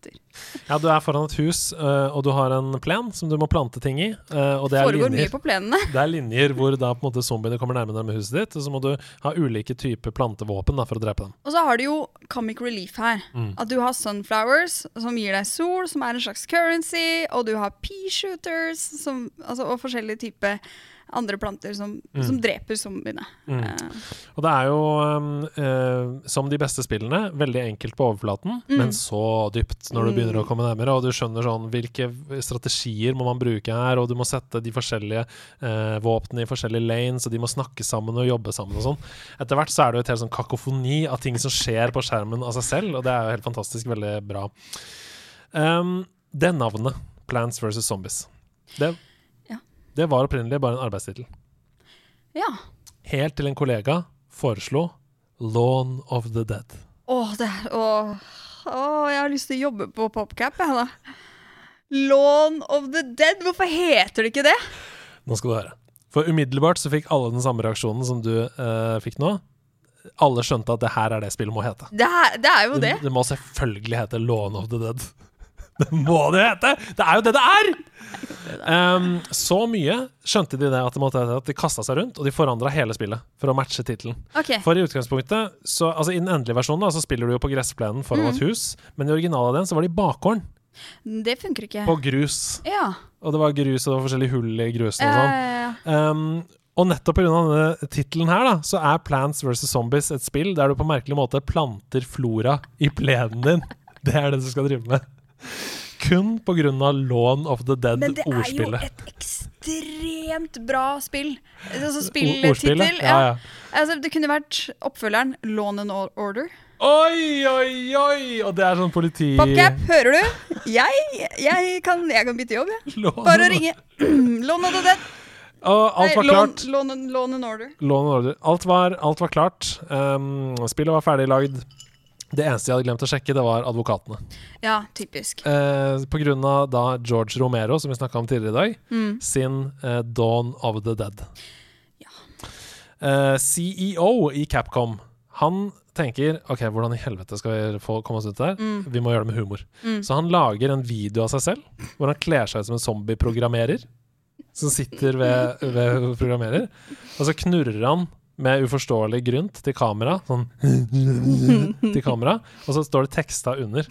S2: planter.
S1: Ja, du er foran et hus, eh, og du har en plen som du må plante ting i. eh, og det er
S2: Foregår
S1: linjer.
S2: mye på plenene.
S1: Det er linjer hvor da på en måte zombiene kommer nærmere med huset ditt, og så må du ha ulike typer plantevåpen da, for å drepe dem.
S2: Og så har du jo comic relief her.
S1: Mm.
S2: At du har sunflowers, som gir deg sol, som er en slags currency, og du har pea shooters, som, altså, og forskjellige typer andre planter som,
S1: Mm.
S2: som dreper zombiene.
S1: Mm.
S2: Uh.
S1: Og det er jo, um, uh, som de beste spillene, veldig enkelt på overflaten,
S2: Mm.
S1: men så dypt når du
S2: Mm.
S1: begynner å komme nærmere, og du skjønner sånn hvilke strategier må man bruke her, og du må sette de forskjellige uh, våpnene i forskjellige lanes, og de må snakke sammen og jobbe sammen og sånn. Etter hvert så er det jo et helt sånn kakofoni av ting som skjer på skjermen av seg selv, og det er jo helt fantastisk veldig bra. Um, det navnet, Plants vs. Zombies, det. Det var opprinnelig bare en arbeidstittel.
S2: ja.
S1: Helt til en kollega foreslo Lawn of the Dead.
S2: Åh, det er åh, åh, jeg har lyst til å jobbe på PopCap, jeg, da. Lawn of the Dead, hvorfor heter det ikke det?
S1: Nå skal du høre. For umiddelbart så fikk alle den samme reaksjonen som du eh, fikk nå. Alle skjønte at det her er det spillet må hete.
S2: Det er, det er jo det.
S1: Det, det må selvfølgelig hete Lawn of the Dead. Det må det hete! Det er jo det det er! Um, så mye skjønte de det at de, at de kasta seg rundt, og de forandra hele spillet for å matche tittelen.
S2: Okay.
S1: For i utgangspunktet, så, altså i den endelige versjonen, da, så spiller du jo på gressplenen foran
S2: Mm.
S1: et hus, men i originalen av den så var det i bakgården,
S2: det funker ikke.
S1: på grus.
S2: Ja.
S1: Og det var grus, og det var forskjellige hull i grusen og sånn.
S2: ja, ja.
S1: Um, og nettopp pga. denne tittelen her, da, så er Plants vs. Zombies et spill der du på merkelig måte planter flora i plenen din. Det er det du skal drive med. Kun pga. Lawn of the Dead-ordspillet.
S2: Men det er jo et ekstremt bra spill. Altså spilltittel.
S1: Ja, ja.
S2: Altså, det kunne vært oppfølgeren Lawn and Order.
S1: Oi, oi, oi! Og det er sånn politi...
S2: Popcap, hører du? Jeg, jeg, kan, jeg kan bytte jobb, jeg.
S1: Lån.
S2: Bare å ringe. Lawn of the Dead.
S1: Og alt var klart.
S2: Lawn and Order.
S1: Alt var, alt var klart. Um, spillet var ferdig lagd. Det eneste jeg hadde glemt å sjekke, det var advokatene.
S2: Ja, typisk.
S1: Eh, på grunn av da George Romero, som vi snakka om tidligere i dag,
S2: Mm.
S1: sin eh, Dawn of the Dead.
S2: Ja.
S1: Eh, CEO i Capcom, han tenker OK, hvordan i helvete skal vi få komme oss ut der?
S2: Mm.
S1: Vi må gjøre det med humor.
S2: Mm.
S1: Så han lager en video av seg selv hvor han kler seg ut som en zombieprogrammerer. som sitter ved, ved programmerer. Og så knurrer han med uforståelig grynt til kamera, sånn til kamera, og så står det teksta under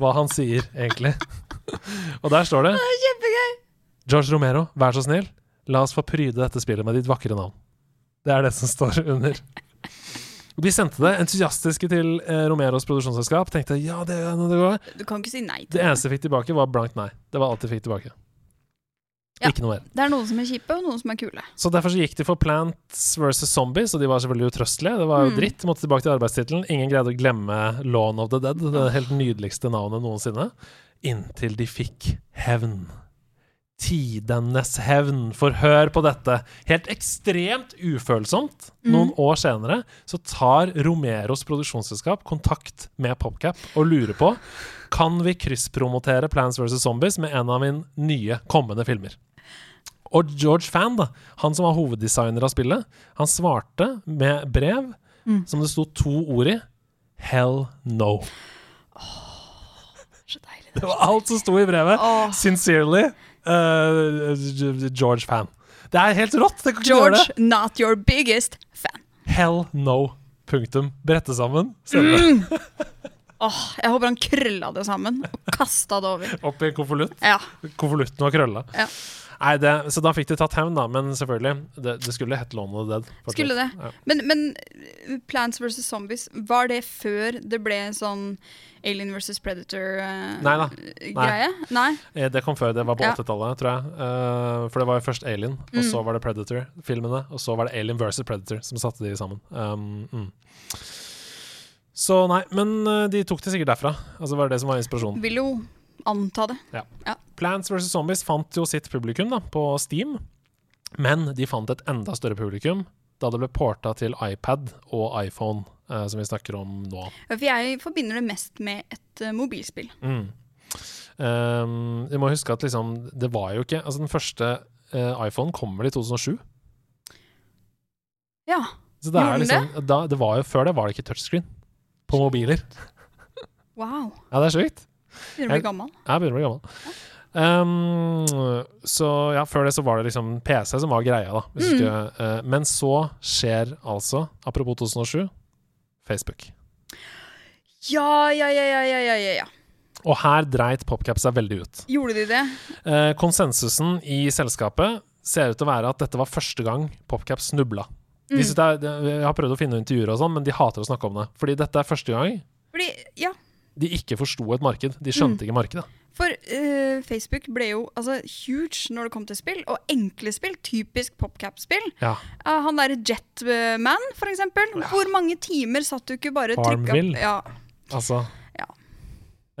S1: hva han sier, egentlig. Og der står det
S2: Kjempegøy!
S1: George Romero, vær så snill, la oss få pryde dette spillet med ditt vakre navn. Det er det som står under. De sendte det entusiastiske til eh, Romeros produksjonsselskap. Tenkte ja, det, det går.
S2: Du kan ikke si nei
S1: Det
S2: til det.
S1: eneste jeg fikk tilbake, var blankt nei. Det var alt jeg fikk tilbake.
S2: Ja.
S1: Ikke noe mer.
S2: Det er noen som er kjipe, og noen som er kule.
S1: Så derfor så gikk de for Plants vs. Zombies, og de var selvfølgelig utrøstelige. Det var jo
S2: Mm.
S1: dritt. Måtte tilbake til arbeidstittelen. Ingen greide å glemme Lawn of the Dead, det helt nydeligste navnet noensinne. Inntil de fikk hevn. Tidenes hevn. For hør på dette. Helt ekstremt ufølsomt. Noen
S2: Mm.
S1: år senere så tar Romeros produksjonsselskap kontakt med PopCap og lurer på kan vi krysspromotere Plants vs. Zombies med en av mine nye kommende filmer. Og George Fan, da, han som var hoveddesigner av spillet, han svarte med brev
S2: Mm.
S1: som det sto to ord i. Hell no.
S2: Så deilig.
S1: Det var alt som sto i brevet.
S2: Oh.
S1: Sincerely, uh, George Fan. Det er helt rått!
S2: George, not your biggest fan.
S1: Hell no. Punktum. Brette sammen.
S2: Mm. oh, jeg håper han krølla det sammen og kasta det over.
S1: opp i en konvolutt.
S2: Ja.
S1: Konvolutten var krølla.
S2: Ja.
S1: Nei, det, så da fikk de tatt hevn, da. Men selvfølgelig, det, det skulle hett Lone of the Dead. fortsatt.
S2: Skulle det.
S1: Ja.
S2: Men, men uh, Plants vs. Zombies, var det før det ble sånn Alien vs. Predator-greie?
S1: Nei da.
S2: Nei.
S1: Eh, Det kom før. Det var på
S2: Ja.
S1: 80-tallet, tror jeg. Uh, for det var jo først Alien, og
S2: Mm.
S1: så var det Predator-filmene. Og så var det Alien versus Predator som satte de sammen. Um, mm. Så nei, men eh, de tok det sikkert derfra. Altså var det det som var inspirasjonen.
S2: Vil jo anta det.
S1: Plants vs. Zombies fant jo sitt publikum da, på Steam, men de fant et enda større publikum da det ble porta til iPad og iPhone, eh, som vi snakker om nå.
S2: For jeg forbinder det mest med et uh, mobilspill.
S1: Mm. Um, vi må huske at liksom, det var jo ikke Altså, den første uh, iPhone kom vel i 2007.
S2: Ja.
S1: Så det, er liksom, da, det var jo, før det var det ikke touchscreen på mobiler.
S2: Wow.
S1: Ja, det er sjukt.
S2: Begynner å bli gammel.
S1: Jeg begynner å bli gammel. Um, så ja, før det så var det liksom PC som var greia, da. Hvis
S2: Mm.
S1: skulle, uh, men så skjer altså, apropos 2007, Facebook.
S2: Ja, ja, ja, ja, ja, ja, ja.
S1: Og her dreit PopCap seg veldig ut.
S2: Gjorde de det?
S1: Uh, konsensusen i selskapet ser ut til å være at dette var første gang PopCap snubla.
S2: Mm.
S1: er, jeg har prøvd å finne intervjuer og sånn, men de hater å snakke om det. Fordi dette er første gang
S2: Fordi, ja.
S1: de ikke forsto et marked. De skjønte
S2: Mm.
S1: ikke markedet.
S2: For uh, Facebook ble jo altså, huge når det kom til spill, og enkle spill. Typisk PopCap-spill.
S1: Ja.
S2: Uh, han derre Jetman, for eksempel. Hvor mange timer satt du ikke bare
S1: Farmville.
S2: Ja.
S1: Altså
S2: Ja.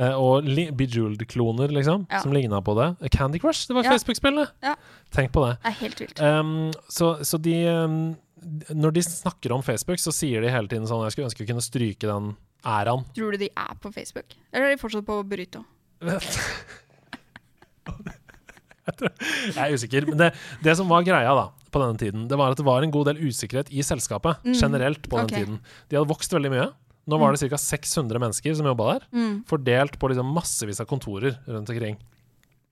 S1: Eh, og Bejeweled-kloner, liksom,
S2: Ja.
S1: som ligna på det. Candy Crush, det var
S2: Ja.
S1: Facebook-spillet!
S2: Ja.
S1: Tenk på det.
S2: Det er helt vilt.
S1: Um, så, så de um, Når de snakker om Facebook, så sier de hele tiden sånn Jeg skulle ønske vi kunne stryke den æraen.
S2: Tror du de er på Facebook? Eller er de fortsatt på Burrito?
S1: Jeg er usikker. Men det, det som var greia da på denne tiden, det var at det var en god del usikkerhet i selskapet
S2: Mm.
S1: generelt på den
S2: okay.
S1: tiden. De hadde vokst veldig mye. Nå var det ca. 600 mennesker som jobba der,
S2: Mm.
S1: fordelt på liksom massevis av kontorer rundt omkring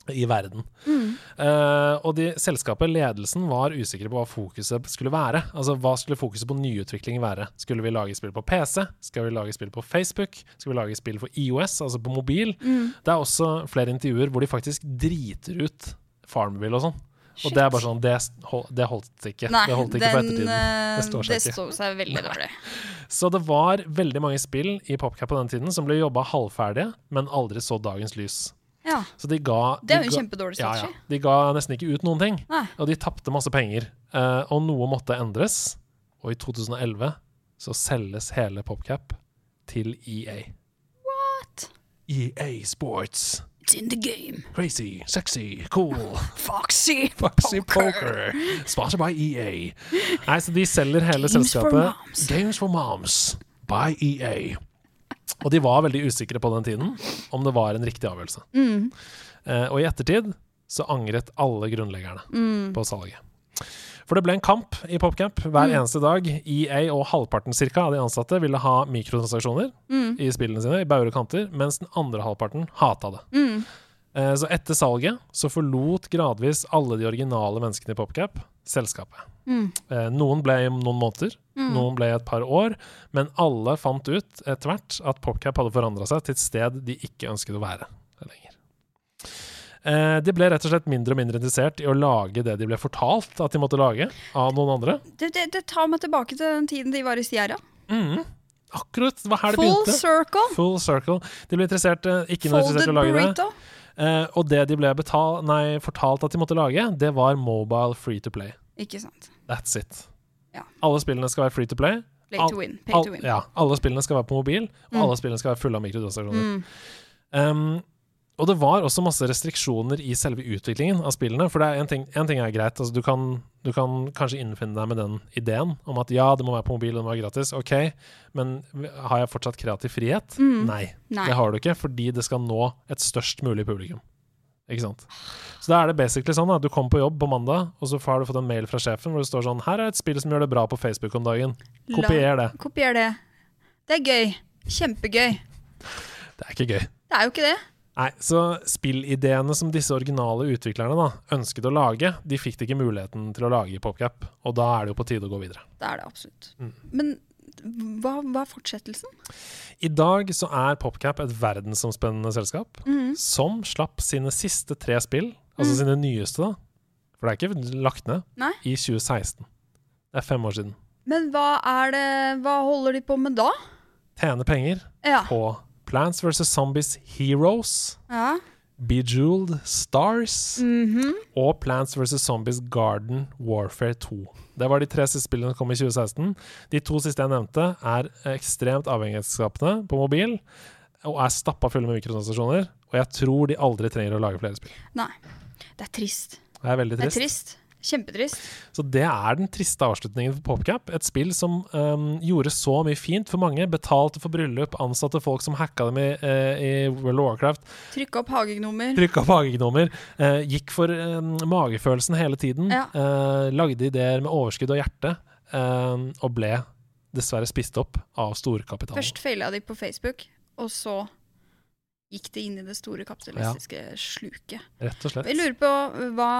S1: i verden.
S2: Mm.
S1: Uh, og de, selskapet, ledelsen, var usikre på hva fokuset skulle være. Altså, Hva skulle fokuset på nyutvikling være? Skulle vi lage spill på PC? Skal vi lage spill på Facebook? Skal vi lage spill for IOS, altså på mobil?
S2: Mm.
S1: Det er også flere intervjuer hvor de faktisk driter ut Farmville og sånn. Og det er bare sånn Det, det holdt ikke.
S2: Nei,
S1: det holdt ikke for
S2: den,
S1: ettertiden.
S2: eh,
S1: Det står seg
S2: det
S1: ikke.
S2: står seg veldig dårlig.
S1: Så det var veldig mange spill i PopCap på den tiden som ble jobba halvferdige, men aldri så dagens lys.
S2: Ja,
S1: Så de ga
S2: Det er jo
S1: ga-
S2: en kjempedårlig
S1: ja, ja. De ga nesten ikke ut noen ting.
S2: Nei.
S1: Og de tapte masse penger. Uh, og noe måtte endres. Og i 2011 så selges hele PopCap til EA.
S2: What?
S1: EA Sports.
S2: It's in the game.
S1: Crazy, sexy, cool.
S2: Foxy.
S1: Foxy Poker. Sponsored by EA. Nei, så de selger hele
S2: Games for
S1: selskapet.
S2: moms.
S1: Games for Moms by EA. Og de var veldig usikre på den tiden om det var en riktig avgjørelse.
S2: Mm.
S1: Eh, og i ettertid så angret alle grunnleggerne
S2: Mm.
S1: på salget. For det ble en kamp i PopCamp hver
S2: Mm.
S1: eneste dag. EA og halvparten cirka av de ansatte ville ha mikrotransaksjoner
S2: Mm.
S1: i spillene sine, i baure kanter, mens den andre halvparten hata det. Eh, så etter salget så forlot gradvis alle de originale menneskene i PopCap selskapet.
S2: Mm.
S1: Eh, noen ble i noen måneder,
S2: Mm.
S1: noen ble i et par år, men alle fant ut etter hvert at PopCap hadde forandra seg til et sted de ikke ønsket å være lenger. Eh, de ble rett og slett mindre og mindre interessert i å lage det de ble fortalt at de måtte lage, av noen andre.
S2: Det, det, det tar meg tilbake til den tiden de var i Sierra.
S1: Mm. Akkurat. Var her det
S2: Full
S1: begynte.
S2: circle.
S1: Full circle. De ble interessert, ikke noe interessert i å lage det. Eh, og det de ble betal nei, fortalt at de måtte lage, det var mobile free to play.
S2: Ikke sant.
S1: That's it.
S2: Ja.
S1: Alle spillene skal være free to play.
S2: Play to win. Pay to win.
S1: ja, alle spillene skal være på mobil, og
S2: Mm.
S1: alle spillene skal være fulle av mikrodosasjoner.
S2: Mm.
S1: Um, og det var også masse restriksjoner i selve utviklingen av spillene. For det er en ting, en ting er greit, altså du, kan, du kan kanskje innfinne deg med den ideen om at ja, det må være på mobil og det må være gratis. Ok, men har jeg fortsatt kreativ frihet?
S2: Mm.
S1: Nei,
S2: Nei.
S1: det har du ikke, fordi det skal nå et størst mulig publikum. Ikke sant? Så da er det basically sånn at du kommer på jobb på mandag, og så har du fått en mail fra sjefen hvor det står sånn Her er et spill som gjør det bra på Facebook om dagen. Kopier det.
S2: Kopier det. Det er gøy. Kjempegøy.
S1: Det er ikke gøy.
S2: Det er jo ikke det.
S1: Nei, så spillideene som disse originale utviklerne da ønsket å lage, de fikk ikke muligheten til å lage i PopCap, og da er det jo på tide å gå videre.
S2: Det er det absolutt.
S1: Mm.
S2: Men hva, hva er fortsettelsen?
S1: I dag så er PopCap et verdensomspennende selskap
S2: Mm.
S1: som slapp sine siste tre spill, altså
S2: Mm.
S1: sine nyeste, da, for det er ikke lagt ned,
S2: Nei.
S1: i 2016. Det er fem år siden.
S2: Men hva er det Hva holder de på med da?
S1: Tjene penger
S2: Ja.
S1: på Plants vs. Zombies Heroes,
S2: ja.
S1: Bejeweled Stars
S2: Mhm.
S1: og Plants vs. Zombies Garden Warfare 2. Det var de tre siste spillene som kom i 2016. De to siste jeg nevnte, er ekstremt avhengighetsskapende på mobil og er stappa fulle med mikrotransaksjoner. Og jeg tror de aldri trenger å lage flere spill.
S2: Nei. Det er trist.
S1: Det er veldig
S2: Det er
S1: trist.
S2: Trist. Kjempetrist.
S1: Så det er den triste avslutningen for PopCap. Et spill som um, gjorde så mye fint for mange. Betalte for bryllup, ansatte folk som hacka dem i, uh, i World of Warcraft.
S2: Trykka opp hagegnomer.
S1: Trykka opp hagegnomer. Uh, gikk for eh, magefølelsen hele tiden.
S2: Ja.
S1: Uh, lagde ideer med overskudd og hjerte. eh, og ble dessverre spist opp av storkapitalen.
S2: Først feila de på Facebook, og så gikk det inn i det store kapitalistiske sluket.
S1: Rett og slett.
S2: Jeg lurer på hva,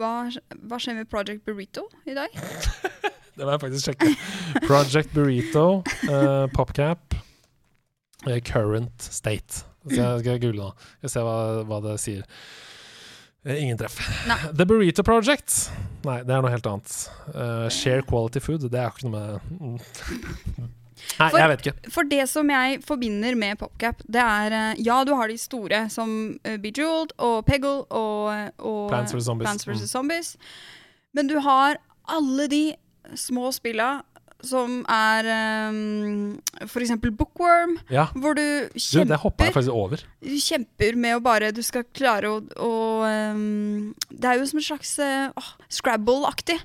S2: hva Hva skjer med Project Burrito i dag?
S1: Det må jeg faktisk sjekke. Project Burrito, uh, PopCap, uh, current state. Så jeg skal google nå. Skal se hva, hva det sier. Eh, ingen treff.
S2: Nei.
S1: The Burrito Project. Nei, det er noe helt annet. Share quality food. Det er jo ikke noe med Nei,
S2: For-
S1: jeg vet ikke.
S2: For det som jeg forbinder med PopCap, det er eh, Ja, du har de store som uh, Bejeweled og Peggle og, og
S1: Plants vs. Zombies.
S2: Plants vs.
S1: Mm.
S2: Zombies. Men du har alle de små spilla som er um, for eksempel Bookworm,
S1: Ja.
S2: hvor du
S1: Du,
S2: kjemper,
S1: det hoppa jeg faktisk over.
S2: du kjemper med å bare Du skal klare å, å um, Det er jo som en slags uh, Scrabble-aktig,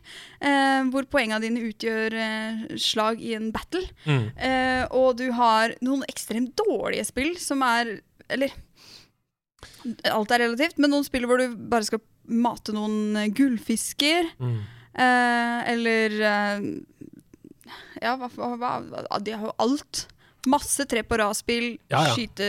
S2: uh, hvor poengene dine utgjør uh, slag i en battle.
S1: Mm.
S2: Og du har noen ekstremt dårlige spill som er Eller alt er relativt, men noen spill hvor du bare skal mate noen gullfisker.
S1: Mm.
S2: Eller Ja, hva, hva, hva De har jo alt. Masse tre på rad-spill,
S1: Ja, ja.
S2: skyte,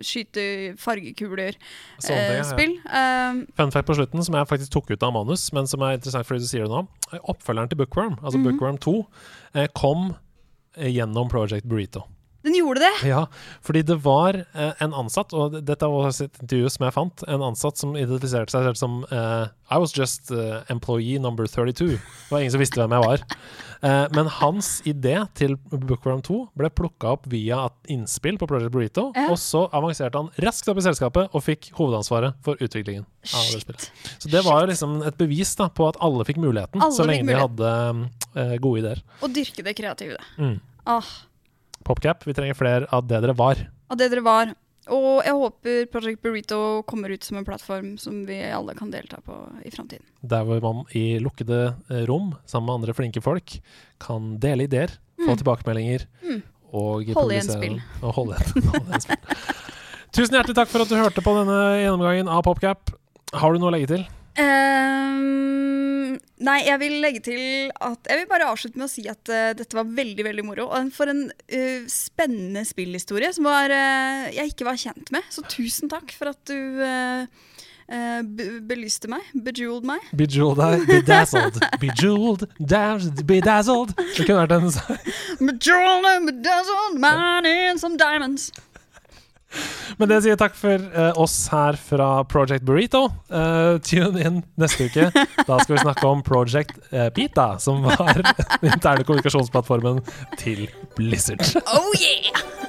S2: skyte fargekuler,
S1: ting,
S2: eh,
S1: ja, ja.
S2: spill. Eh,
S1: Fun fact på slutten, som jeg faktisk tok ut av manus, men som er interessant fordi du sier det nå. Oppfølgeren til Bookworm, altså
S2: Mhm.
S1: Bookworm 2, eh, kom eh, gjennom Project Burrito.
S2: Den gjorde det!
S1: Ja, fordi det var eh, en ansatt, og dette var et intervju som jeg fant, en ansatt som identifiserte seg selv som eh, I was just eh, employee number 32. Det var ingen som visste hvem jeg var. Eh, men hans idé til Bookworm 2 ble plukka opp via et innspill på Project Burrito,
S2: Ja.
S1: og så avanserte han raskt opp i selskapet og fikk hovedansvaret for utviklingen av det spillet. Så det var jo liksom et bevis da, på at alle fikk muligheten,
S2: Alle
S1: så lenge de hadde eh, gode ideer.
S2: Å dyrke det kreative.
S1: Mm.
S2: Ah,
S1: PopCap, vi trenger flere av det dere var.
S2: av det dere var. Og jeg håper Project Burrito kommer ut som en plattform som vi alle kan delta på i framtiden.
S1: Der hvor man i lukkede eh, rom sammen med andre flinke folk kan dele ideer, få
S2: Mm.
S1: tilbakemeldinger
S2: Mm.
S1: og
S2: Holde igjen.
S1: Og holde igjen spill. Tusen hjertelig takk for at du hørte på denne gjennomgangen av PopCap. Har du noe å legge til?
S2: Ehm, nei, jeg vil legge til at Jeg vil bare avslutte med å si at uh, dette var veldig veldig moro. Og for en uh, spennende spillhistorie som var, uh, jeg ikke var kjent med. Så tusen takk for at du belyste meg. Bejeweled meg.
S1: Bejeweled deg, bedazzled. Bejeweled, dazzled, bedazzled. Det kunne vært en sang.
S2: Bejeweled and bedazzled, man in some diamonds.
S1: Men det sier takk for uh, oss her fra Project Burrito. Uh, tune in neste uke. Da skal vi snakke om Project uh, Pita, som var den interne kommunikasjonsplattformen til Blizzard.
S2: Oh yeah!